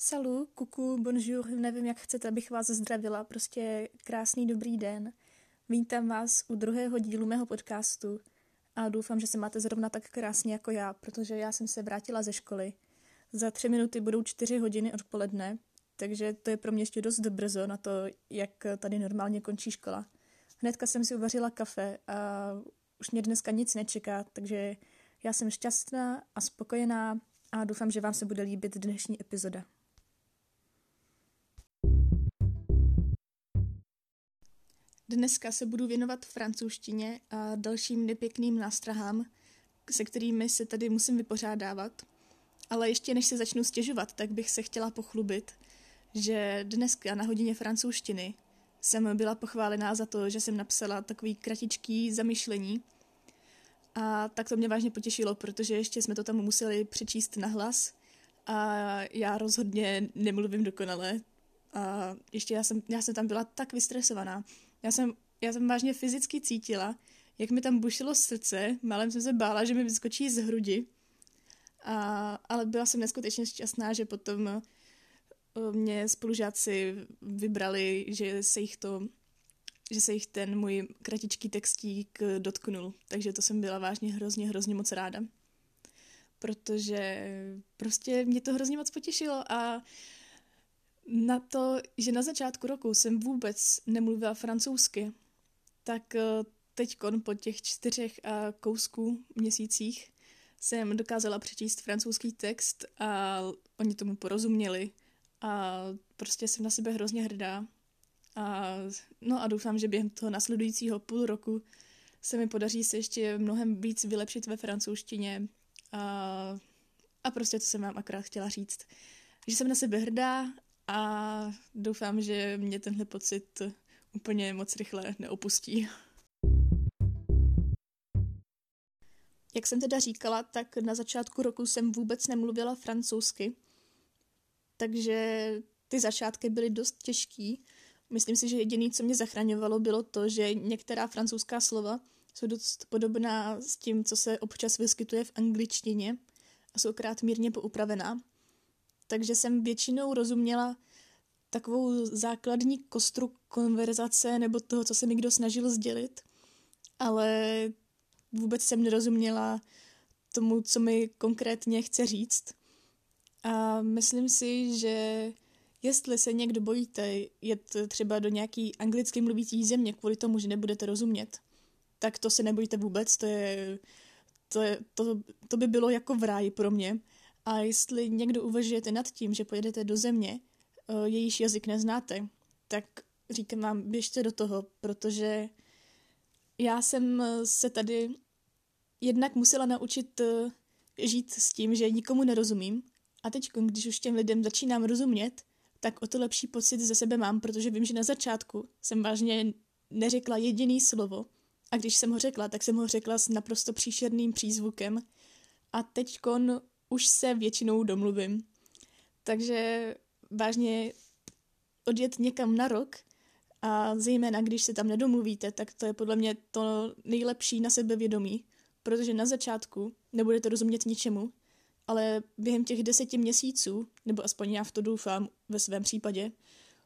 Salut, kuku, bonjour, nevím, jak chcete, abych vás zdravila, prostě krásný dobrý den. Vítám vás u druhého dílu mého podcastu a doufám, že se máte zrovna tak krásně jako já, protože já jsem se vrátila ze školy. Za tři minuty budou čtyři hodiny odpoledne, takže to je pro mě ještě dost brzo na to, jak tady normálně končí škola. Hnedka jsem si uvařila kafe a už mě dneska nic nečeká, takže já jsem šťastná a spokojená a doufám, že vám se bude líbit dnešní epizoda. Dneska se budu věnovat francouzštině a dalším nepěkným nástrahám, se kterými se tady musím vypořádávat. Ale ještě než se začnu stěžovat, tak bych se chtěla pochlubit, že dneska na hodině francouzštiny jsem byla pochválená za to, že jsem napsala takový kratičký zamyšlení. A tak to mě vážně potěšilo, protože ještě jsme to tam museli přečíst na hlas a já rozhodně nemluvím dokonale. A ještě já jsem, já jsem tam byla tak vystresovaná, já jsem, já jsem vážně fyzicky cítila, jak mi tam bušilo srdce, málem jsem se bála, že mi vyskočí z hrudi. A, ale byla jsem neskutečně šťastná, že potom eh, mě spolužáci vybrali, že se jich to že se jich ten můj kratičký textík dotknul. Takže to jsem byla vážně hrozně, hrozně moc ráda. Protože prostě mě to hrozně moc potěšilo a na to, že na začátku roku jsem vůbec nemluvila francouzsky, tak eh, teď po těch čtyřech a kousku měsících jsem dokázala přečíst francouzský text a oni tomu porozuměli a prostě jsem na sebe hrozně hrdá. A, no a doufám, že během toho nasledujícího půl roku se mi podaří se ještě mnohem víc vylepšit ve francouzštině a, a prostě to jsem vám akorát chtěla říct. Že jsem na sebe hrdá a doufám, že mě tenhle pocit úplně moc rychle neopustí. Jak jsem teda říkala, tak na začátku roku jsem vůbec nemluvila francouzsky, takže ty začátky byly dost těžký. Myslím si, že jediné, co mě zachraňovalo, bylo to, že některá francouzská slova jsou dost podobná s tím, co se občas vyskytuje v angličtině a jsou krát mírně poupravená takže jsem většinou rozuměla takovou základní kostru konverzace nebo toho, co se mi kdo snažil sdělit, ale vůbec jsem nerozuměla tomu, co mi konkrétně chce říct. A myslím si, že jestli se někdo bojíte jet třeba do nějaký anglicky mluvící země kvůli tomu, že nebudete rozumět, tak to se nebojte vůbec, to je, to, je, to, to by bylo jako v ráji pro mě, a jestli někdo uvažujete nad tím, že pojedete do země, eh, jejíž jazyk neznáte, tak říkám vám, běžte do toho, protože já jsem eh, se tady jednak musela naučit eh, žít s tím, že nikomu nerozumím. A teď, když už těm lidem začínám rozumět, tak o to lepší pocit ze sebe mám, protože vím, že na začátku jsem vážně neřekla jediný slovo. A když jsem ho řekla, tak jsem ho řekla s naprosto příšerným přízvukem. A teď už se většinou domluvím. Takže vážně odjet někam na rok a zejména když se tam nedomluvíte, tak to je podle mě to nejlepší na sebevědomí, protože na začátku nebudete rozumět ničemu, ale během těch deseti měsíců, nebo aspoň já v to doufám ve svém případě,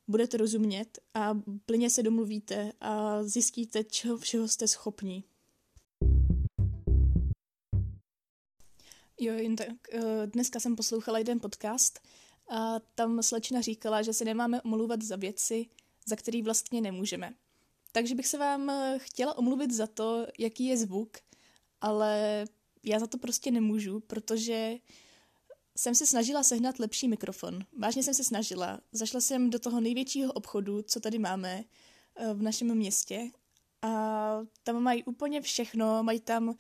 budete rozumět a plně se domluvíte a zjistíte, čeho všeho jste schopni. Jo, jen tak. Eh, dneska jsem poslouchala jeden podcast a tam slečna říkala, že se nemáme omluvat za věci, za které vlastně nemůžeme. Takže bych se vám eh, chtěla omluvit za to, jaký je zvuk, ale já za to prostě nemůžu, protože jsem se snažila sehnat lepší mikrofon. Vážně jsem se snažila. Zašla jsem do toho největšího obchodu, co tady máme eh, v našem městě a tam mají úplně všechno, mají tam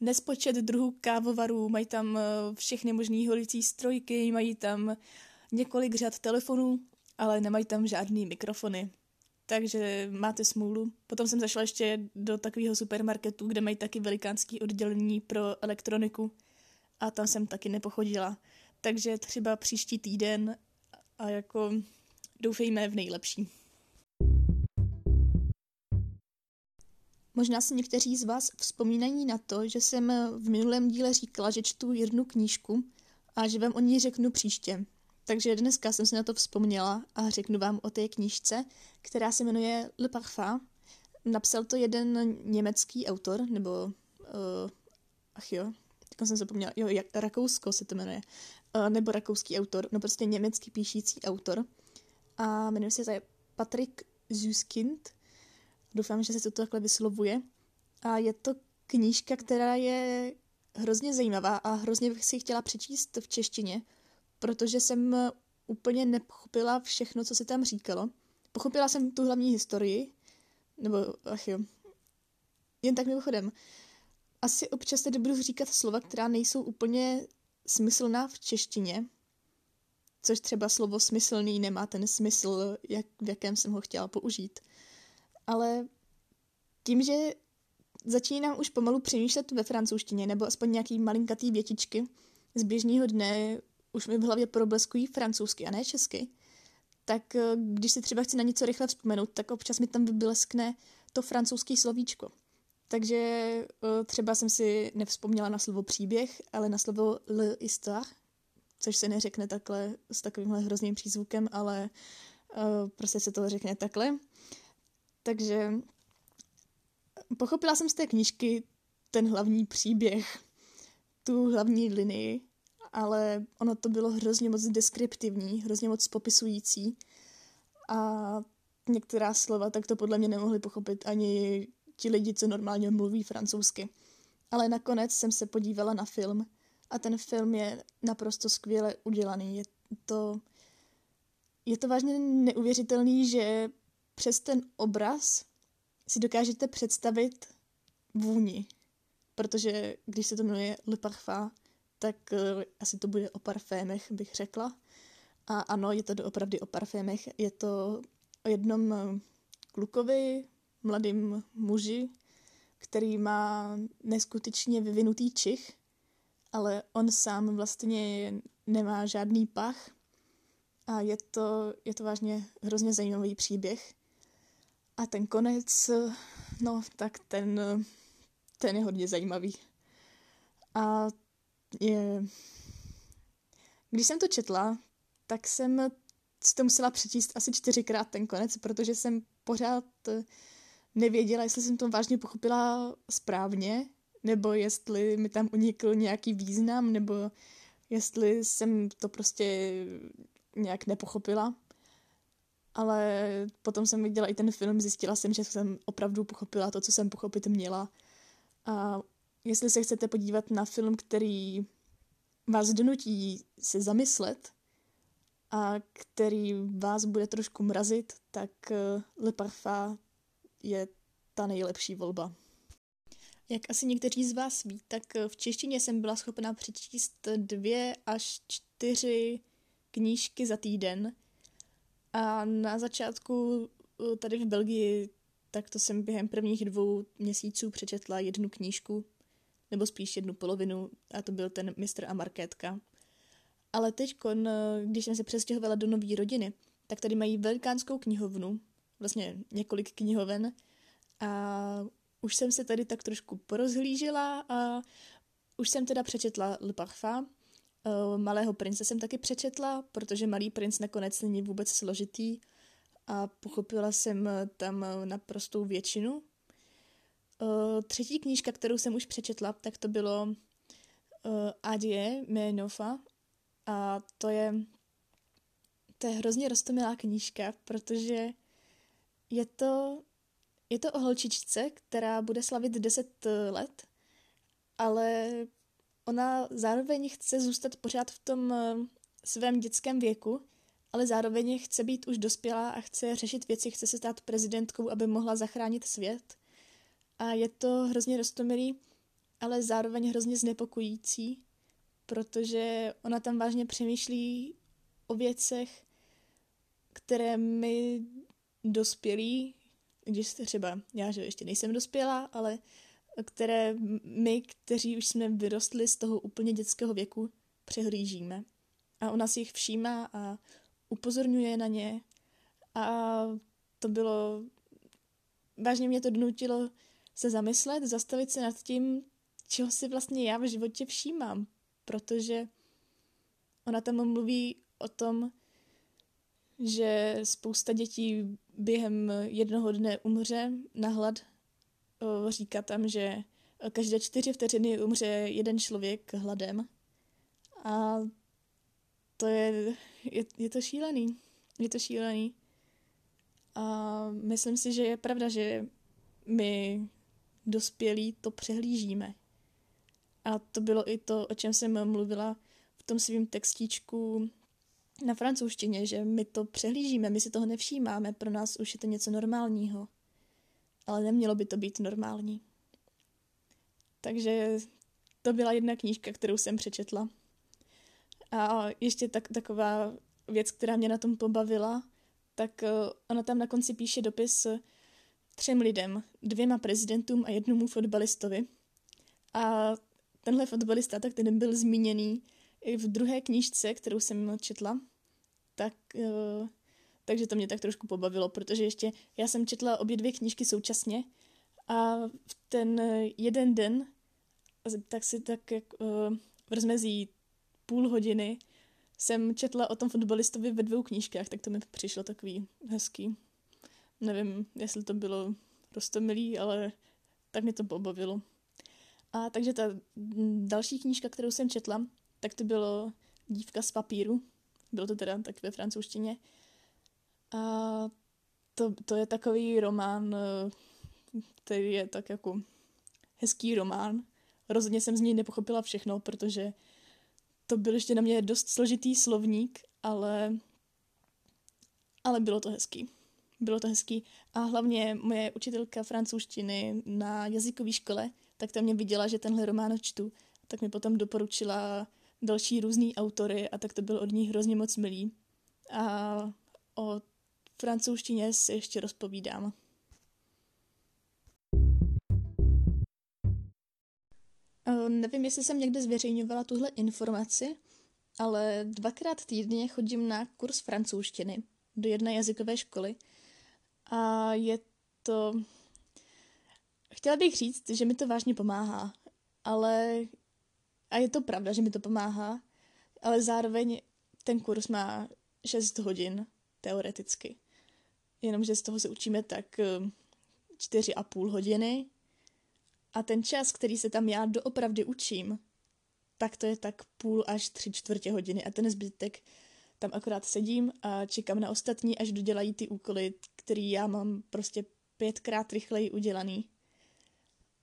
nespočet druhů kávovarů, mají tam eh, všechny možné holicí strojky, mají tam několik řad telefonů, ale nemají tam žádný mikrofony. Takže máte smůlu. Potom jsem zašla ještě do takového supermarketu, kde mají taky velikánský oddělení pro elektroniku a tam jsem taky nepochodila. Takže třeba příští týden a jako doufejme v nejlepší. Možná si někteří z vás vzpomínají na to, že jsem v minulém díle říkala, že čtu jednu knížku a že vám o ní řeknu příště. Takže dneska jsem si na to vzpomněla a řeknu vám o té knížce, která se jmenuje Le Parfum. Napsal to jeden německý autor, nebo uh, ach jo, jak jsem zapomněla, jo, jak, Rakousko se to jmenuje, uh, nebo rakouský autor, no prostě německý píšící autor. A jmenuje se Patrik Zuskind. Doufám, že se to takhle vyslovuje. A je to knížka, která je hrozně zajímavá a hrozně bych si chtěla přečíst v češtině, protože jsem úplně nepochopila všechno, co se tam říkalo. Pochopila jsem tu hlavní historii, nebo ach jo, jen tak mimochodem. Asi občas tady budu říkat slova, která nejsou úplně smyslná v češtině, což třeba slovo smyslný nemá ten smysl, jak, v jakém jsem ho chtěla použít. Ale tím, že začínám už pomalu přemýšlet ve francouzštině, nebo aspoň nějaký malinkatý větičky z běžného dne už mi v hlavě probleskují francouzsky a ne česky, tak eh, když si třeba chci na něco rychle vzpomenout, tak občas mi tam vybyleskne to francouzský slovíčko. Takže eh, třeba jsem si nevzpomněla na slovo příběh, ale na slovo le histoire, což se neřekne takhle s takovýmhle hrozným přízvukem, ale uh, prostě se to řekne takhle. Takže pochopila jsem z té knížky ten hlavní příběh, tu hlavní linii, ale ono to bylo hrozně moc deskriptivní, hrozně moc popisující a některá slova tak to podle mě nemohli pochopit ani ti lidi, co normálně mluví francouzsky. Ale nakonec jsem se podívala na film a ten film je naprosto skvěle udělaný. Je to, je to vážně neuvěřitelný, že přes ten obraz si dokážete představit vůni. Protože když se to jmenuje Le Parfum, tak uh, asi to bude o parfémech, bych řekla. A ano, je to doopravdy o parfémech. Je to o jednom eh, klukovi, mladým muži, který má neskutečně vyvinutý čich, ale on sám vlastně nemá žádný pach a je to, je to vážně hrozně zajímavý příběh. A ten konec, no tak ten, ten je hodně zajímavý. A je... Když jsem to četla, tak jsem si to musela přečíst asi čtyřikrát ten konec, protože jsem pořád nevěděla, jestli jsem to vážně pochopila správně, nebo jestli mi tam unikl nějaký význam, nebo jestli jsem to prostě nějak nepochopila. Ale potom jsem viděla i ten film, zjistila jsem, že jsem opravdu pochopila to, co jsem pochopit měla. A jestli se chcete podívat na film, který vás donutí se zamyslet a který vás bude trošku mrazit, tak eh, Le Parfum je ta nejlepší volba. Jak asi někteří z vás ví, tak eh, v češtině jsem byla schopna přečíst dvě až čtyři knížky za týden. A na začátku eh, tady v Belgii, tak to jsem během prvních dvou měsíců přečetla jednu knížku, nebo spíš jednu polovinu, a to byl ten Mistr a Markétka. Ale teď, když jsem se přestěhovala do nové rodiny, tak tady mají velikánskou knihovnu, vlastně několik knihoven a už jsem se tady tak trošku porozhlížela a už jsem teda přečetla Le Parfum. Eh, Malého prince jsem taky přečetla, protože Malý princ nakonec není vůbec složitý a pochopila jsem tam naprostou většinu. Eh, třetí knížka, kterou jsem už přečetla, tak to bylo eh, Adie Ménofa a to je to je hrozně roztomilá knížka, protože je to, je to o holčičce, která bude slavit 10 eh, let, ale ona zároveň chce zůstat pořád v tom eh, svém dětském věku, ale zároveň chce být už dospělá a chce řešit věci, chce se stát prezidentkou, aby mohla zachránit svět. A je to hrozně roztomilý, ale zároveň hrozně znepokojící, protože ona tam vážně přemýšlí o věcech, které my dospělí, když třeba já, že ještě nejsem dospělá, ale které my, kteří už jsme vyrostli z toho úplně dětského věku, přehlížíme. A ona si jich všímá a upozorňuje na ně. A to bylo... Vážně mě to donutilo se zamyslet, zastavit se nad tím, čeho si vlastně já v životě všímám. Protože ona tam mluví o tom, že spousta dětí během jednoho dne umře na hlad. Říká tam, že každé čtyři vteřiny umře jeden člověk hladem. A to je, je, je to šílený. Je to šílený. A myslím si, že je pravda, že my dospělí to přehlížíme. A to bylo i to, o čem jsem mluvila v tom svém textíčku na francouzštině, že my to přehlížíme, my si toho nevšímáme, pro nás už je to něco normálního. Ale nemělo by to být normální. Takže to byla jedna knížka, kterou jsem přečetla. A ještě tak, taková věc, která mě na tom pobavila, tak uh, ona tam na konci píše dopis třem lidem, dvěma prezidentům a jednomu fotbalistovi. A tenhle fotbalista, tak ten byl zmíněný i v druhé knížce, kterou jsem četla, tak, uh, takže to mě tak trošku pobavilo, protože ještě já jsem četla obě dvě knížky současně a v ten jeden den, tak si tak jak uh, v rozmezí půl hodiny jsem četla o tom fotbalistovi ve dvou knížkách, tak to mi přišlo takový hezký. Nevím, jestli to bylo milý, ale tak mě to pobavilo. A takže ta další knížka, kterou jsem četla, tak to bylo Dívka z papíru. Bylo to teda tak ve francouzštině. A to, to je takový román, eh, který je tak jako hezký román. Rozhodně jsem z něj nepochopila všechno, protože to byl ještě na mě dost složitý slovník, ale, ale bylo to hezký. Bylo to hezký. A hlavně moje učitelka francouzštiny na jazykové škole, tak tam mě viděla, že tenhle román čtu, tak mi potom doporučila další různý autory a tak to bylo od ní hrozně moc milý. A o francouzštině si ještě rozpovídám. Nevím, jestli jsem někde zveřejňovala tuhle informaci, ale dvakrát týdně chodím na kurz francouzštiny do jedné jazykové školy a je to... Chtěla bych říct, že mi to vážně pomáhá, ale... A je to pravda, že mi to pomáhá, ale zároveň ten kurz má 6 hodin, teoreticky. Jenomže z toho se učíme tak 4,5 eh, hodiny a ten čas, který se tam já doopravdy učím, tak to je tak půl až tři čtvrtě hodiny a ten zbytek tam akorát sedím a čekám na ostatní, až dodělají ty úkoly, který já mám prostě pětkrát rychleji udělaný.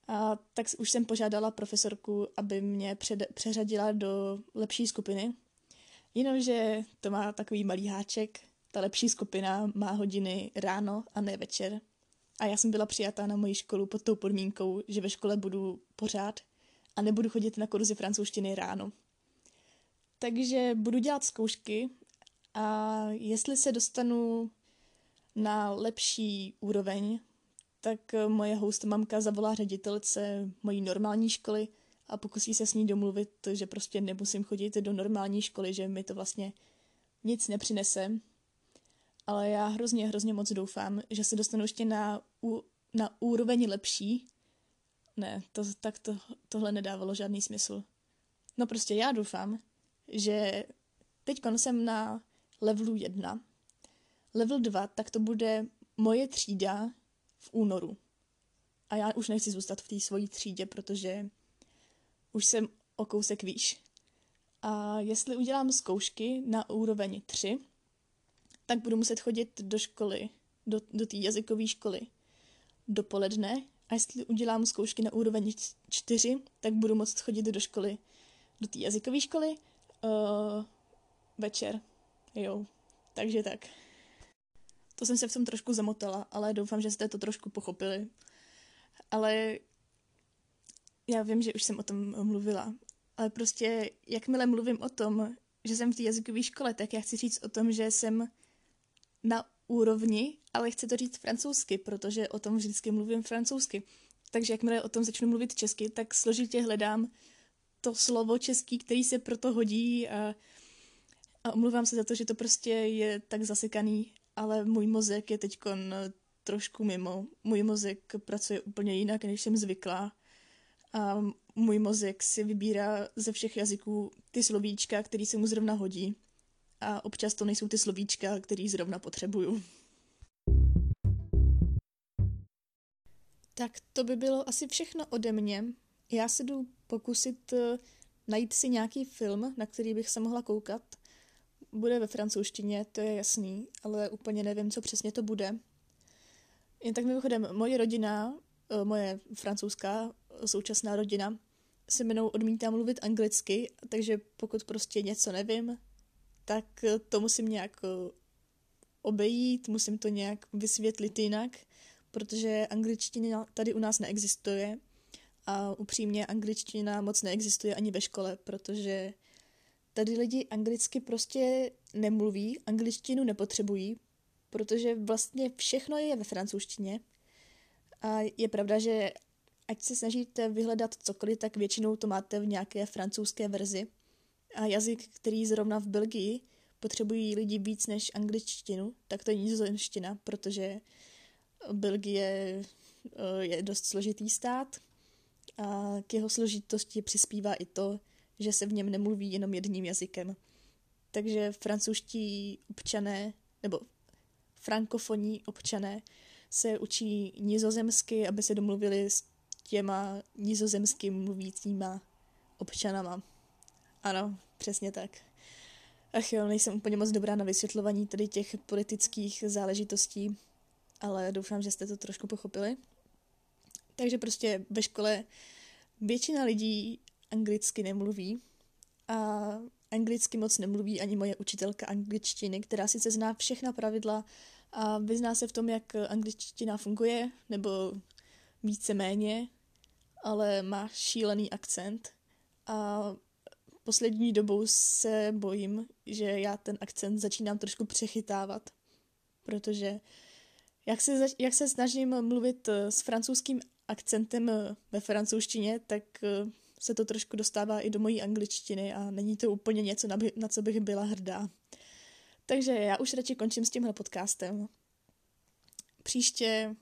A tak už jsem požádala profesorku, aby mě před, přeřadila do lepší skupiny. Jenomže to má takový malý háček. Ta lepší skupina má hodiny ráno a ne večer. A já jsem byla přijatá na moji školu pod tou podmínkou, že ve škole budu pořád a nebudu chodit na kurzy francouzštiny ráno. Takže budu dělat zkoušky a jestli se dostanu na lepší úroveň, tak moje host mamka zavolá ředitelce mojí normální školy a pokusí se s ní domluvit, že prostě nemusím chodit do normální školy, že mi to vlastně nic nepřinese ale já hrozně, hrozně moc doufám, že se dostanu ještě na, na úroveň lepší. Ne, to, tak to, tohle nedávalo žádný smysl. No prostě já doufám, že teď jsem na levelu 1. Level 2, tak to bude moje třída v únoru. A já už nechci zůstat v té svojí třídě, protože už jsem o kousek výš. A jestli udělám zkoušky na úroveň 3, tak budu muset chodit do školy, do, do té jazykové školy dopoledne a jestli udělám zkoušky na úroveň 4, tak budu moct chodit do školy, do té jazykové školy uh, večer. Jo, takže tak. To jsem se v tom trošku zamotala, ale doufám, že jste to trošku pochopili. Ale já vím, že už jsem o tom mluvila, ale prostě jakmile mluvím o tom, že jsem v té jazykové škole, tak já chci říct o tom, že jsem na úrovni, ale chci to říct francouzsky, protože o tom vždycky mluvím francouzsky. Takže jakmile o tom začnu mluvit česky, tak složitě hledám to slovo český, který se proto hodí a, a omluvám se za to, že to prostě je tak zasekaný, ale můj mozek je teď trošku mimo. Můj mozek pracuje úplně jinak, než jsem zvyklá. A můj mozek si vybírá ze všech jazyků ty slovíčka, který se mu zrovna hodí. A občas to nejsou ty slovíčka, který zrovna potřebuju. Tak to by bylo asi všechno ode mě. Já se jdu pokusit eh, najít si nějaký film, na který bych se mohla koukat. Bude ve francouzštině, to je jasný, ale úplně nevím, co přesně to bude. Jen tak mimochodem, moje rodina, eh, moje francouzská současná rodina, se mnou odmítá mluvit anglicky, takže pokud prostě něco nevím, tak eh, to musím nějak obejít, musím to nějak vysvětlit jinak protože angličtina tady u nás neexistuje a upřímně angličtina moc neexistuje ani ve škole, protože tady lidi anglicky prostě nemluví, angličtinu nepotřebují, protože vlastně všechno je ve francouzštině. A je pravda, že ať se snažíte vyhledat cokoliv, tak většinou to máte v nějaké francouzské verzi. A jazyk, který zrovna v Belgii potřebují lidi víc než angličtinu, tak to je nizozemština, protože Belgie eh, je dost složitý stát a k jeho složitosti přispívá i to, že se v něm nemluví jenom jedním jazykem. Takže francouzští občané, nebo frankofonní občané se učí nizozemsky, aby se domluvili s těma nizozemsky mluvícíma občanama. Ano, přesně tak. Ach jo, nejsem úplně moc dobrá na vysvětlování tady těch politických záležitostí, ale doufám, že jste to trošku pochopili. Takže prostě ve škole většina lidí anglicky nemluví a anglicky moc nemluví ani moje učitelka angličtiny, která sice zná všechna pravidla a vyzná se v tom, jak angličtina funguje, nebo více-méně, ale má šílený akcent a poslední dobou se bojím, že já ten akcent začínám trošku přechytávat, protože jak se, jak se snažím mluvit eh, s francouzským akcentem eh, ve francouzštině, tak eh, se to trošku dostává i do mojí angličtiny a není to úplně něco, na, by, na co bych byla hrdá. Takže já už radši končím s tímhle podcastem. Příště,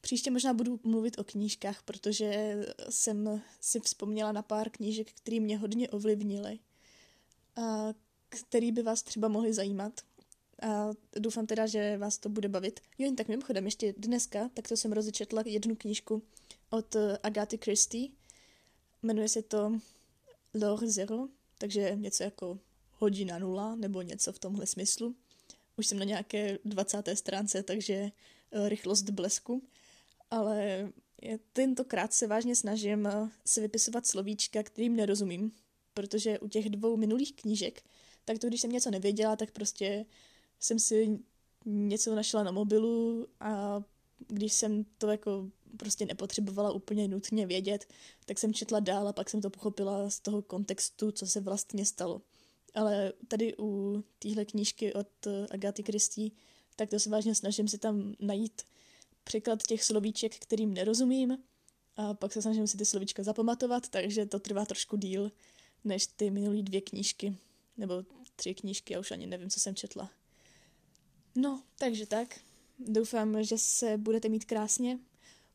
příště možná budu mluvit o knížkách, protože jsem si vzpomněla na pár knížek, které mě hodně ovlivnily a by vás třeba mohly zajímat. A doufám teda, že vás to bude bavit. Jo, jen tak mimochodem, ještě dneska, tak to jsem rozečetla jednu knížku od Agaty Christie. Jmenuje se to L'Or Zero, takže něco jako hodina nula, nebo něco v tomhle smyslu. Už jsem na nějaké 20. stránce, takže rychlost blesku. Ale tentokrát se vážně snažím eh, se vypisovat slovíčka, kterým nerozumím, protože u těch dvou minulých knížek, tak to když jsem něco nevěděla, tak prostě jsem si něco našla na mobilu a když jsem to jako prostě nepotřebovala úplně nutně vědět, tak jsem četla dál a pak jsem to pochopila z toho kontextu, co se vlastně stalo. Ale tady u téhle knížky od Agaty Christie, tak to se vážně snažím si tam najít překlad těch slovíček, kterým nerozumím a pak se snažím si ty slovíčka zapamatovat, takže to trvá trošku díl než ty minulý dvě knížky, nebo tři knížky, já už ani nevím, co jsem četla. No, takže tak. Doufám, že se budete mít krásně.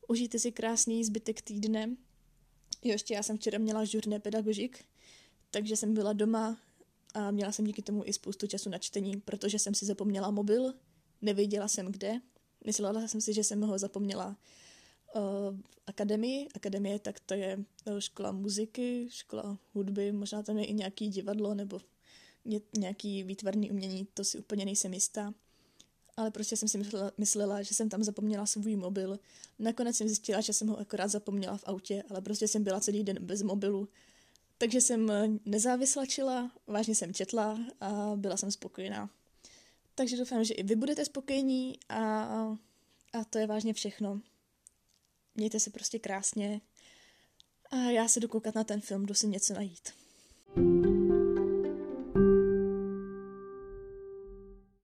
Užijte si krásný zbytek týdne. Jo, ještě já jsem včera měla žurné pedagogik, takže jsem byla doma a měla jsem díky tomu i spoustu času na čtení, protože jsem si zapomněla mobil, nevěděla jsem kde. Myslela jsem si, že jsem ho zapomněla uh, akademii. Akademie, tak to je uh, škola muziky, škola hudby, možná tam je i nějaký divadlo nebo ně, nějaký výtvarný umění, to si úplně nejsem jistá ale prostě jsem si myslela, myslela, že jsem tam zapomněla svůj mobil. Nakonec jsem zjistila, že jsem ho akorát zapomněla v autě, ale prostě jsem byla celý den bez mobilu. Takže jsem nezávislačila, vážně jsem četla a byla jsem spokojená. Takže doufám, že i vy budete spokojení a, a to je vážně všechno. Mějte se prostě krásně a já se jdu koukat na ten film, jdu si něco najít. thank you